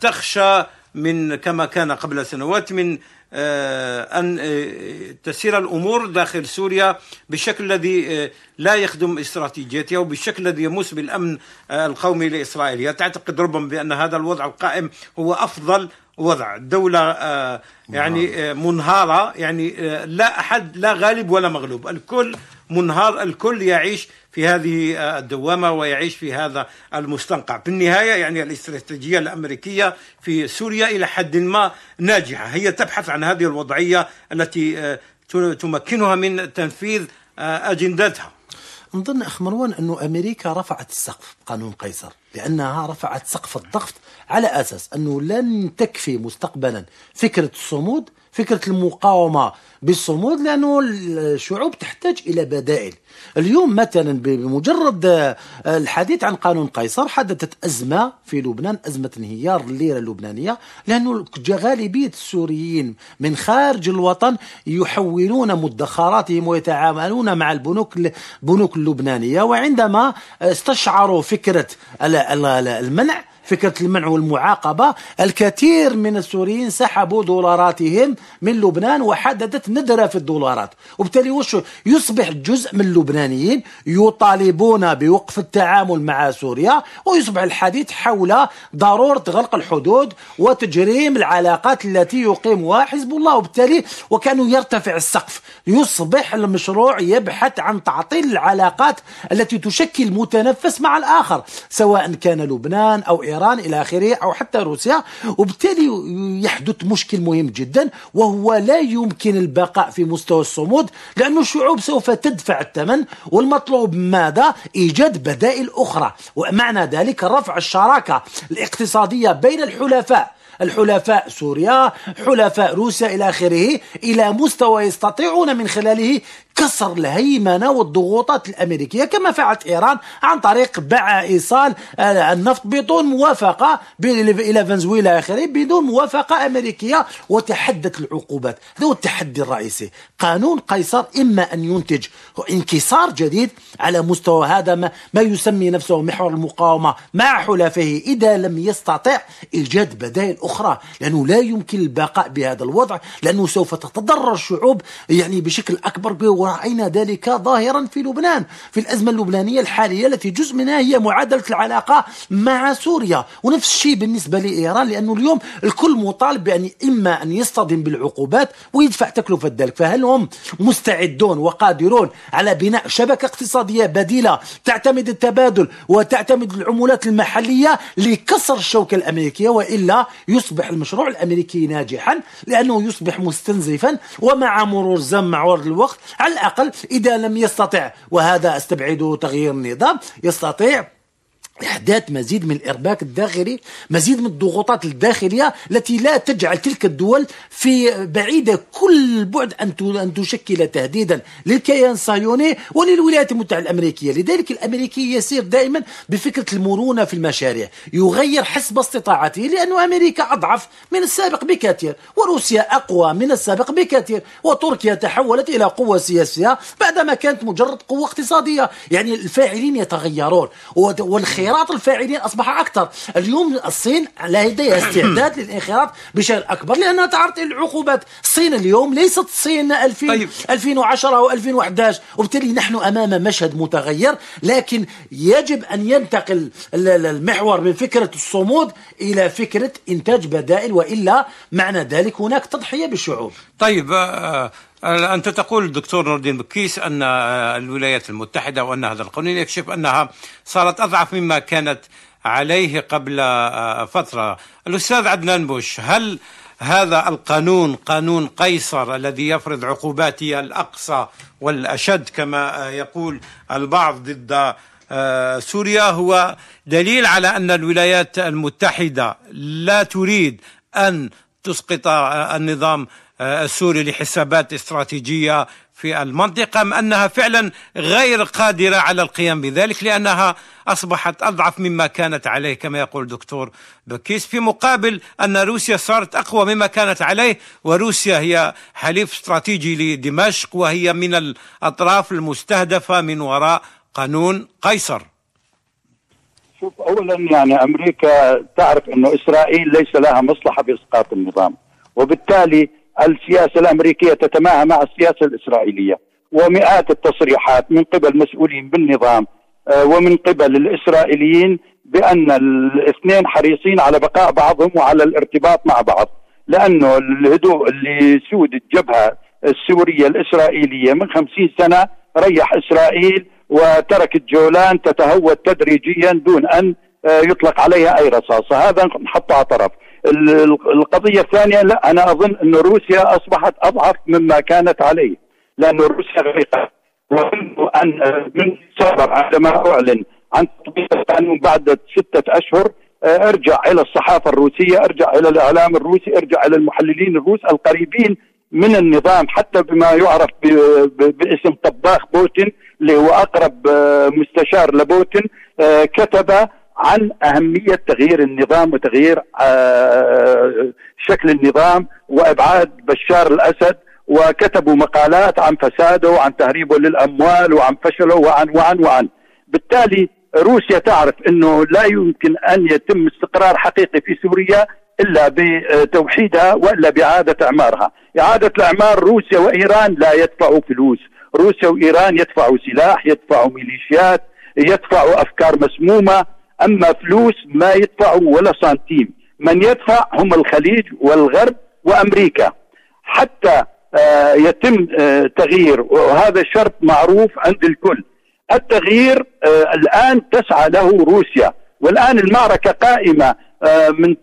تخشى من كما كان قبل سنوات من أن آه، تسير الأمور داخل سوريا بالشكل الذي آه، لا يخدم استراتيجيتها وبالشكل الذي يمس بالأمن آه، القومي لإسرائيل. تعتقد ربما بأن هذا الوضع القائم هو أفضل وضع. دولة آه، يعني آه، منهارة يعني آه، لا أحد لا غالب ولا مغلوب. الكل منهار الكل يعيش في هذه الدوامة ويعيش في هذا المستنقع. في النهاية يعني الاستراتيجية الأمريكية في سوريا إلى حد ما ناجحة. هي تبحث عن هذه الوضعية التي آه، تمكنها من تنفيذ آه، أجندتها. نظن أخ مروان أنه أمريكا رفعت السقف قانون قيصر لأنها رفعت سقف الضغط على أساس أنه لن تكفي مستقبلا. فكرة الصمود فكرة المقاومة بالصمود لأنه الشعوب تحتاج إلى بدائل. اليوم مثلا بمجرد آه، الحديث عن قانون قيصر حدثت أزمة في لبنان أزمة انهيار الليره اللبنانيه لأنه غالبيه السوريين من خارج الوطن يحولون مدخراتهم ويتعاملون مع البنوك البنوك اللبنانيه وعندما استشعروا فكرة ال- ال- ال- المنع فكرة المنع والمعاقبة. الكثير من السوريين سحبوا دولاراتهم من لبنان وحدثت ندرة في الدولارات. وبالتالي وش يصبح جزء من اللبنانيين يطالبون بوقف التعامل مع سوريا ويصبح الحديث حول ضرورة غلق الحدود وتجريم العلاقات التي يقيمها حزب الله. وبالتالي وكانوا يرتفع السقف. يصبح المشروع يبحث عن تعطيل العلاقات التي تشكل متنفس مع الآخر سواء كان لبنان أو إيران إلى آخره أو حتى روسيا وبالتالي يحدث مشكل مهم جدا وهو لا يمكن البقاء في مستوى الصمود لأن الشعوب سوف تدفع الثمن والمطلوب ماذا؟ إيجاد بدائل أخرى ومعنى ذلك رفع الشراكة الاقتصادية بين الحلفاء الحلفاء سوريا حلفاء روسيا إلى آخره إلى مستوى يستطيعون من خلاله كسر الهيمنة والضغوطات الأمريكية كما فعلت إيران عن طريق باع إيصال آه، النفط بدون موافقة إلى فنزويلا آخره بدون موافقة أمريكية وتحدت العقوبات. هذا هو التحدي الرئيسي. قانون قيصر إما أن ينتج انكسار جديد على مستوى هذا ما, ما يسمي نفسه محور المقاومة مع حلفائه إذا لم يستطع إيجاد بدائل أخرى لأنه لا يمكن البقاء بهذا الوضع لأنه سوف تتضرر الشعوب يعني بشكل أكبر ورأينا ذلك ظاهرا في لبنان في الأزمة اللبنانية الحالية التي جزء منها هي معادلة العلاقة مع سوريا. ونفس الشيء بالنسبة لإيران لأنه اليوم الكل مطالب بأن إما أن يصطدم بالعقوبات ويدفع تكلفة ذلك. فهل هم مستعدون وقادرون على بناء شبكة اقتصادية بديلة تعتمد التبادل وتعتمد العملات المحلية لكسر الشوكة الأمريكية وإلا يصبح المشروع الأمريكي ناجحا لأنه يصبح مستنزفا ومع مرور الزمن مع مرور الوقت على الأقل إذا لم يستطع وهذا استبعده تغيير النظام. يستطيع إحداث مزيد من الإرباك الداخلي مزيد من الضغوطات الداخلية التي لا تجعل تلك الدول في بعيدة كل البعد أن تشكل تهديدا للكيان الصهيوني وللولايات المتحدة الأمريكية. لذلك الأمريكي يسير دائما بفكرة المرونة في المشاريع. يغير حسب استطاعته لأن أمريكا أضعف من السابق بكثير وروسيا أقوى من السابق بكثير وتركيا تحولت إلى قوة سياسية بعدما كانت مجرد قوة اقتصادية. يعني الفاعلين يتغيرون وت- والخيارات الفاعلين أصبح أكثر. اليوم الصين لديها استعداد للانخراط بشكل أكبر لأنها تعرض إلى العقوبات الصين اليوم ليست الصين 2000 طيب. 2010 أو 2011 وبالتالي نحن أمام مشهد متغير لكن يجب أن ينتقل ال- ال- المحور من فكرة الصمود إلى فكرة إنتاج بدائل وإلا معنى ذلك هناك تضحية بالشعوب طيب آه، أنت تقول دكتور نور الدين بكيس أن الولايات المتحدة وأن هذا القانون يكشف أنها صارت أضعف مما كانت عليه قبل فترة. الأستاذ عدنان بوش هل هذا القانون قانون قيصر الذي يفرض عقوبات الأقصى والأشد كما يقول البعض ضد سوريا هو دليل على أن الولايات المتحدة لا تريد أن تسقط النظام السوري لحسابات استراتيجية في المنطقة أم أنها فعلا غير قادرة على القيام بذلك لأنها أصبحت أضعف مما كانت عليه كما يقول دكتور بكيس في مقابل أن روسيا صارت أقوى مما كانت عليه وروسيا هي حليف استراتيجي لدمشق وهي من الأطراف المستهدفة من وراء قانون قيصر. شوف اولا يعني أمريكا تعرف أنه إسرائيل ليس لها مصلحة بإسقاط النظام وبالتالي السياسة الأمريكية تتماهى مع السياسة الإسرائيلية ومئات التصريحات من قبل مسؤولين بالنظام آه، ومن قبل الإسرائيليين بأن الاثنين حريصين على بقاء بعضهم وعلى الارتباط مع بعض لأنه الهدوء اللي سود الجبهة السورية الإسرائيلية من خمسين سنة ريح إسرائيل وتركت جولان تتهود تدريجيا دون أن آه، يطلق عليها أي رصاصة. هذا نحطه على طرف. القضية الثانية لا أنا أظن أن روسيا أصبحت أضعف مما كانت عليه لأن روسيا غريقة. ومنذ أن من صبر عندما أعلن عن تطبيق القانون بعد ستة أشهر آه، ارجع إلى الصحافة الروسية، ارجع إلى الإعلام الروسي، ارجع إلى المحللين الروس القريبين من النظام حتى بما يعرف باسم طباخ بوتين اللي هو أقرب آه، مستشار لبوتين آه، كتب عن أهمية تغيير النظام وتغيير آه، شكل النظام وإبعاد بشار الأسد وكتبوا مقالات عن فساده وعن تهريبه للأموال وعن فشله وعن وعن وعن. بالتالي روسيا تعرف أنه لا يمكن أن يتم استقرار حقيقي في سوريا إلا بتوحيدها وإلا بإعادة إعمارها. إعادة الإعمار روسيا وإيران لا يدفعوا فلوس. روسيا وإيران يدفعوا سلاح يدفعوا ميليشيات يدفعوا أفكار مسمومة. أما فلوس ما يدفعوا ولا سنتيم. من يدفع هم الخليج والغرب وأمريكا. حتى آه، يتم آه، تغيير. وهذا شرط معروف عند الكل. التغيير آه، الآن تسعى له روسيا. والآن المعركة قائمة من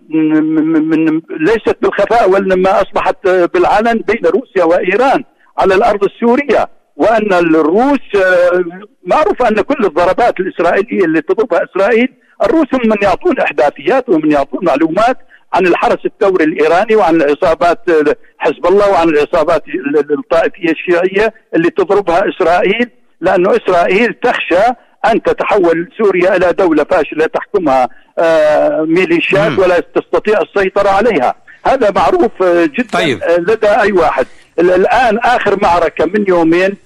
من ليست بالخفاء وإنما أصبحت بالعلن بين روسيا وإيران على الأرض السورية. وأن الروس معروف أن كل الضربات الإسرائيلية اللي تضربها إسرائيل الروس هم من يعطون أحداثيات ومن يعطون معلومات عن الحرس الثوري الإيراني وعن العصابات حزب الله وعن العصابات الطائفية الشيعية اللي تضربها إسرائيل لأنه إسرائيل تخشى أن تتحول سوريا إلى دولة فاشلة تحكمها آه، ميليشيات ولا تستطيع السيطرة عليها. هذا معروف جدا طيب. لدى أي واحد. الآن آخر معركة من يومين آه،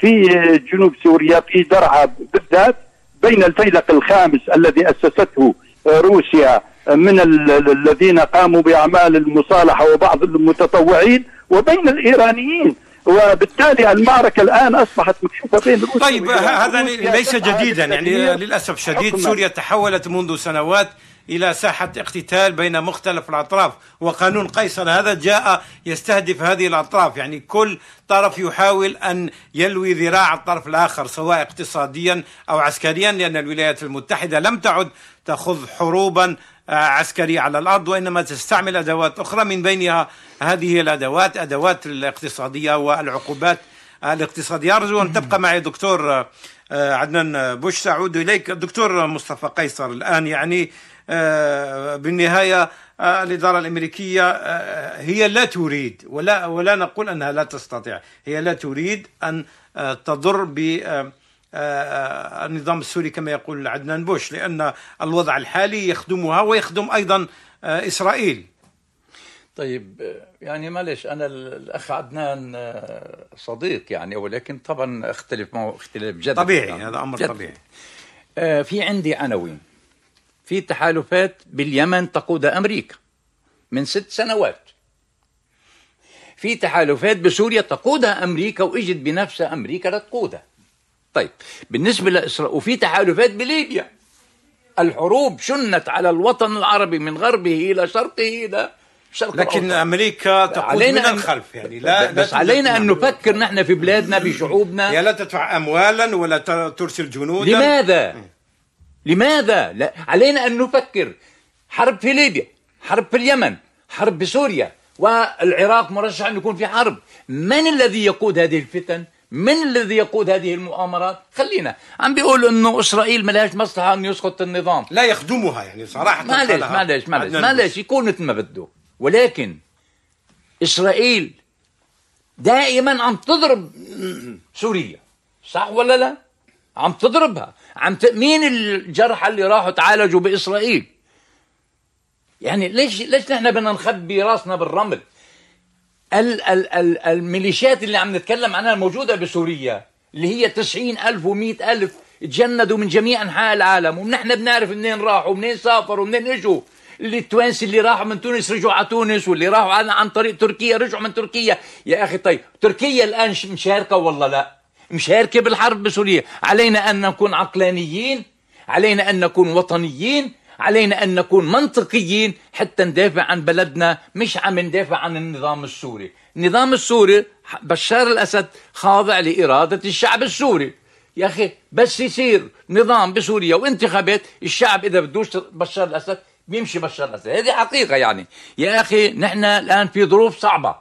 في جنوب سوريا في درعا بالذات بين الفيلق الخامس الذي أسسته روسيا من الذين قاموا بأعمال المصالحة وبعض المتطوعين وبين الإيرانيين. وبالتالي المعركة الآن أصبحت مكشوفة بين روسيا طيب هذا ليس جديدا يعني للأسف شديد سوريا تحولت منذ سنوات إلى ساحة اقتتال بين مختلف الأطراف. وقانون قيصر هذا جاء يستهدف هذه الأطراف. يعني كل طرف يحاول أن يلوي ذراع الطرف الآخر سواء اقتصاديا أو عسكريا لأن الولايات المتحدة لم تعد تخوض حروبا آه، عسكرية على الأرض وإنما تستعمل أدوات أخرى من بينها هذه الأدوات أدوات الاقتصادية والعقوبات الاقتصادية. أرجو أن تبقى معي دكتور آه، عدنان بوش سأعود إليك. الدكتور مصطفى قيصر الآن يعني آه، بالنهاية آه، الإدارة الأمريكية آه، هي لا تريد ولا ولا نقول أنها لا تستطيع هي لا تريد أن تضر ب النظام السوري كما يقول عدنان بوش لأن الوضع الحالي يخدمها ويخدم أيضا إسرائيل. طيب يعني معلش أنا الأخ عدنان صديق يعني ولكن طبعا أختلف معه اختلاف جد طبيعي يعني هذا أمر طبيعي. في عندي عناوين في تحالفات باليمن تقودها أمريكا من ست سنوات. في تحالفات بسوريا تقودها أمريكا وإجت بنفسها أمريكا لتقودها طيب بالنسبة لإسرائيل وفي تحالفات بليبيا. الحروب شنت على الوطن العربي من غربه إلى شرقه إلى الشرق لكن. أمريكا تقود من علينا أن- الخلف يعني لا بس لا علينا أن نفكر نحن في بلادنا بشعوبنا هي لا تدفع اموالا ولا ترسل جنودا لماذا؟ لماذا؟ لا علينا أن نفكر حرب في ليبيا، حرب في اليمن، حرب بسوريا، والعراق مرشح أن يكون في حرب، من الذي يقود هذه الفتن؟ من الذي يقود هذه المؤامرات؟ خلينا عم بيقولوا إنه إسرائيل ما لهاش مصلحة انه يسقط النظام، لا يخدمها يعني صراحة معلش معلش معلش معلش يكون مثل ما بده ولكن إسرائيل دائما عم تضرب سوريا صح ولا لا؟ عم تضربها عم ت... مين الجرحى اللي راحوا تعالجوا بإسرائيل؟ يعني ليش ليش نحن بدنا نخبي راسنا بالرمل؟ ال ال ال الميليشيات اللي عم نتكلم عنها الموجودة بسوريا اللي هي تسعين ألف ومئة ألف تجندوا من جميع أنحاء العالم ونحن بنعرف منين راحوا ومنين سافروا ومنين إجوا التوانسي اللي راحوا من تونس رجعوا على تونس واللي راحوا عن, عن طريق تركيا رجعوا من تركيا. يا أخي طيب تركيا الآن ش- مشاركة والله لا؟ مشاركة بالحرب بسوريا علينا أن نكون عقلانيين علينا أن نكون وطنيين علينا أن نكون منطقيين حتى ندافع عن بلدنا مش عم ندافع عن النظام السوري. النظام السوري بشار الأسد خاضع لإرادة الشعب السوري. يا أخي بس يصير نظام بسوريا وانتخابات الشعب إذا بدوش بشار الأسد بيمشي بشار الأسد هذه حقيقة يعني. يا أخي نحن الآن في ظروف صعبة.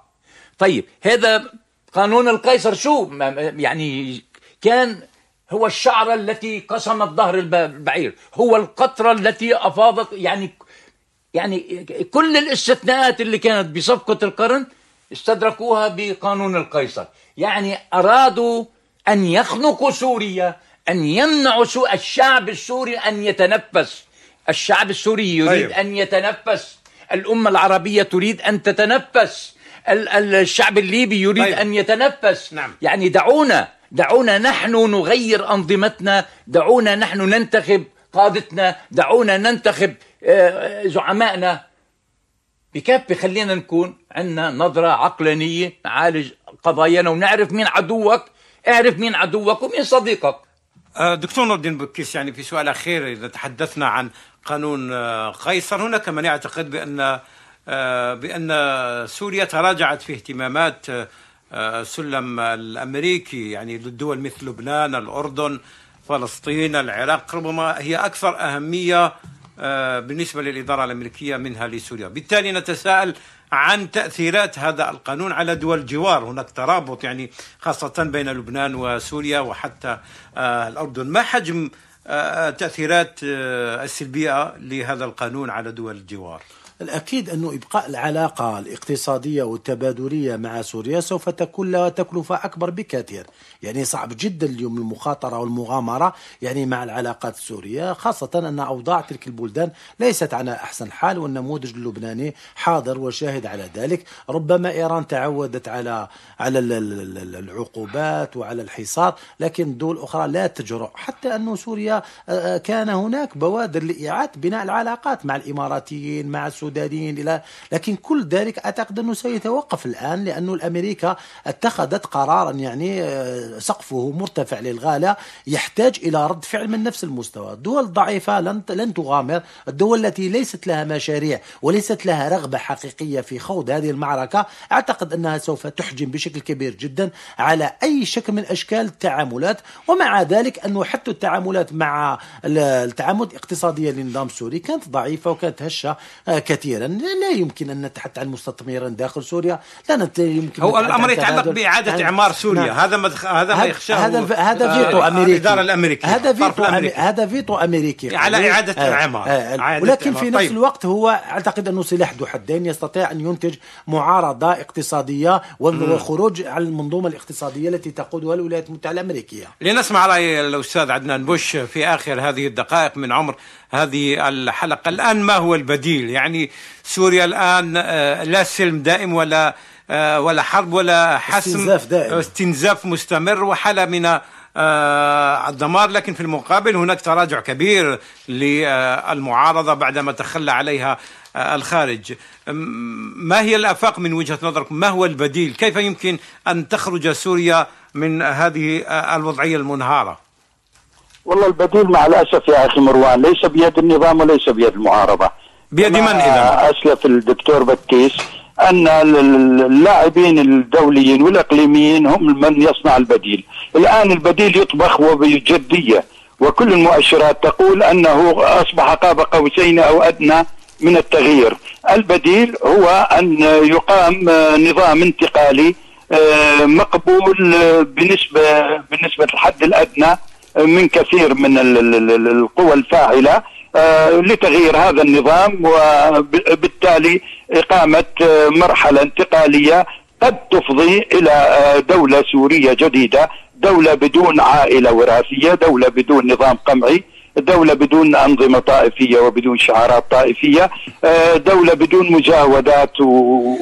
طيب هذا قانون القيصر شو؟ يعني كان هو الشعرة التي قسمت ظهر الب- البعير. هو القطرة التي أفاضت يعني يعني كل الاستثناءات اللي كانت بصفقة القرن استدركوها بقانون القيصر. يعني أرادوا أن يخنقوا سوريا أن يمنعوا الشعب السوري أن يتنفس. الشعب السوري يريد طيب. أن يتنفس. الأمة العربية تريد أن تتنفس. ال- ال- الشعب الليبي يريد طيب. أن يتنفس. نعم. يعني دعونا دعونا نحن نغير أنظمتنا. دعونا نحن ننتخب قادتنا. دعونا ننتخب آه، زعمائنا. بكفي خلينا نكون عندنا نظرة عقلانية نعالج قضايانا ونعرف مين عدوك. اعرف مين عدوك ومين صديقك. آه، دكتور نور الدين بكيس يعني في سؤال أخير إذا تحدثنا عن قانون آه، قيصر. هناك من يعتقد بأن آه، بأن سوريا تراجعت في اهتمامات آه، السلم الأمريكي يعني للدول مثل لبنان الأردن فلسطين العراق. ربما هي أكثر أهمية آه، بالنسبة للإدارة الأمريكية منها لسوريا. بالتالي نتساءل عن تأثيرات هذا القانون على دول الجوار. هناك ترابط يعني خاصة بين لبنان وسوريا وحتى الأردن. ما حجم آه، تأثيرات آه، السلبية لهذا القانون على دول الجوار. الأكيد أنه إبقاء العلاقة الاقتصادية والتبادلية مع سوريا سوف تكون لها تكلفة أكبر بكثير. يعني صعب جدا اليوم المخاطرة والمغامرة يعني مع العلاقات السورية خاصة أن أوضاع تلك البلدان ليست على أحسن حال والنموذج اللبناني حاضر وشاهد على ذلك. ربما إيران تعودت على على ال- ال- ال- العقوبات وعلى الحصار لكن دول أخرى لا تجرؤ. حتى أن سوريا آه، آه، كان هناك بوادر لإعادة بناء العلاقات مع الإماراتيين مع السودانيين إلى لكن كل ذلك أعتقد أنه سيتوقف الآن لأنه الأمريكا اتخذت قرارا يعني آه، سقفه مرتفع للغاية يحتاج إلى رد فعل من نفس المستوى. الدول الضعيفة لن لن تغامر. الدول التي ليست لها مشاريع وليست لها رغبة حقيقية في خوض هذه المعركة أعتقد أنها سوف تحجم بشكل كبير جدا على أي شكل من أشكال التعاملات. ومع ذلك أنه حتى التعاملات مع ال- التعاملات الاقتصادية للنظام السوري كانت ضعيفة وكانت هشة آه، كثيرا لا يمكن أن نتحدث عن مستثمرا داخل سوريا لا يمكن هو عن يتعلق. بإعادة عن- إعمار سوريا نعم. هذا ما هذا ما هذا- يخشاه هذا هذا آه، فيتو أمريكي الإدارة الأمريكية هذا الطرف فيتو. هذا فيتو أمريكي على قوي. إعادة آه،. آه، إعادة ولكن في. نفس طيب. الوقت هو أعتقد أنه سلاح ذو حدين يستطيع أن ينتج معارضة اقتصادية والخروج عن المنظومة الاقتصادية التي تقودها الولايات المتحدة الأمريكية لنسمع رأي الأستاذ عدنان بوش في آخر هذه الدقائق من عمر هذه الحلقة. الآن ما هو البديل؟ يعني سوريا الآن آه، لا سلم دائم ولا آه، ولا حرب ولا حسم. استنزاف دائم. استنزاف مستمر وحالة من آه، الدمار. لكن في المقابل هناك تراجع كبير للمعارضة بعدما تخلى عليها الخارج. ما هي الآفاق من وجهة نظركم؟ ما هو البديل؟ كيف يمكن أن تخرج سوريا من هذه الوضعية المنهارة؟ والله البديل مع الأسف يا أخي مروان ليس بيد النظام وليس بيد المعارضة. بيد من إذا؟ أسلف الدكتور بكيس أن اللاعبين الدوليين والإقليميين هم من يصنع البديل. الآن البديل يطبخ وبجدية وكل المؤشرات تقول أنه أصبح قاب قوسين أو أدنى من التغيير. البديل هو أن يقام نظام انتقالي آه، مقبول بنسبة بالنسبة للحد الأدنى من كثير من القوى الفاعلة آه، لتغيير هذا النظام وبالتالي إقامة آه، مرحلة انتقالية قد تفضي إلى دولة سورية جديدة دولة بدون عائلة وراثية دولة بدون نظام قمعي دولة بدون أنظمة طائفية وبدون شعارات طائفية دولة بدون مجاودات و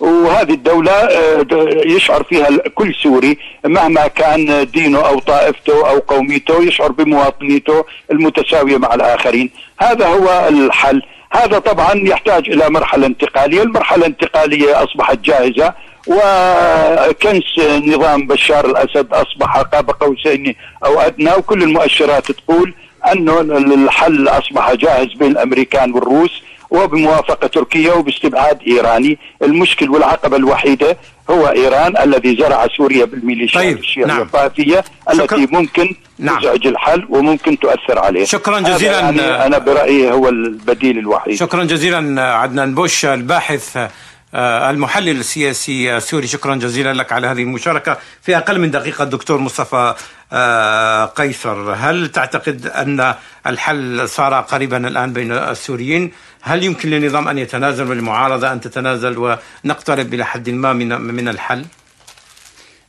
وهذه الدولة آه، يشعر فيها كل سوري مهما كان دينه أو طائفته أو قوميته يشعر بمواطنيته المتساوية مع الآخرين. هذا هو الحل. هذا طبعا يحتاج إلى مرحلة انتقالية. المرحلة الانتقالية أصبحت جاهزة وكنس نظام بشار الأسد أصبح قاب قوسين أو أدنى وكل المؤشرات تقول أنه الحل أصبح جاهز بين الأمريكان والروس. وبموافقة تركيا وباستبعاد إيراني المشكل والعقبة الوحيدة هو إيران الذي زرع سوريا بالميليشيات طيب. الشيعية نعم. الطائفية التي ممكن نعم. تزعج الحل وممكن تؤثر عليه شكرا جزيلا يعني أنا برأيي هو البديل الوحيد شكرا جزيلا عدنان بوش الباحث المحلل السياسي السوري. شكرا جزيلا لك على هذه المشاركة. في أقل من دقيقة الدكتور مصطفى آه، قيصر هل تعتقد أن الحل صار قريبا الآن بين السوريين؟ هل يمكن للنظام أن يتنازل والمعارضة أن تتنازل ونقترب إلى حد ما من, من الحل؟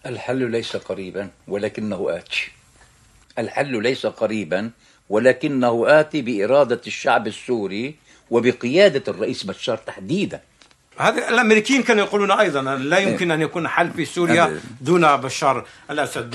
الحل ليس قريبا ولكنه آتي. الحل ليس قريبا ولكنه آتي بإرادة الشعب السوري وبقيادة الرئيس بشار تحديدا. هذا الأمريكيين كانوا يقولون أيضا لا يمكن أن يكون حل في سوريا دون بشار. الاسد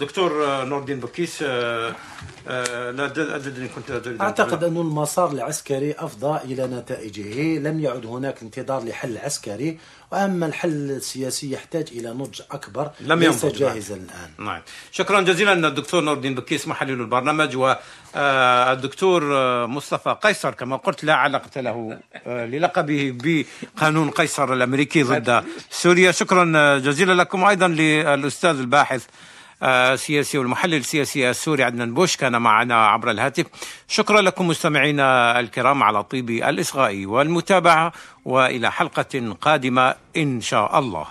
دكتور نور الدين بكيس لا أدري كنت أعتقد أن المسار العسكري أفضى إلى نتائجه. لم يعد هناك انتظار لحل عسكري. وأما الحل السياسي يحتاج إلى نضج أكبر لم ليس جاهزا الآن. نعم. شكرا جزيلا الدكتور نور الدين بكيس محلل البرنامج والدكتور مصطفى قيصر كما قلت لا علاقة له للقبه بقانون قيصر الأمريكي ضد سوريا. شكرا جزيلا لكم أيضا للأستاذ الباحث السياسي والمحلل السياسي السوري عدنان بوش كان معنا عبر الهاتف. شكرا لكم مستمعينا الكرام على طيب الإصغاء والمتابعة وإلى حلقة قادمة إن شاء الله.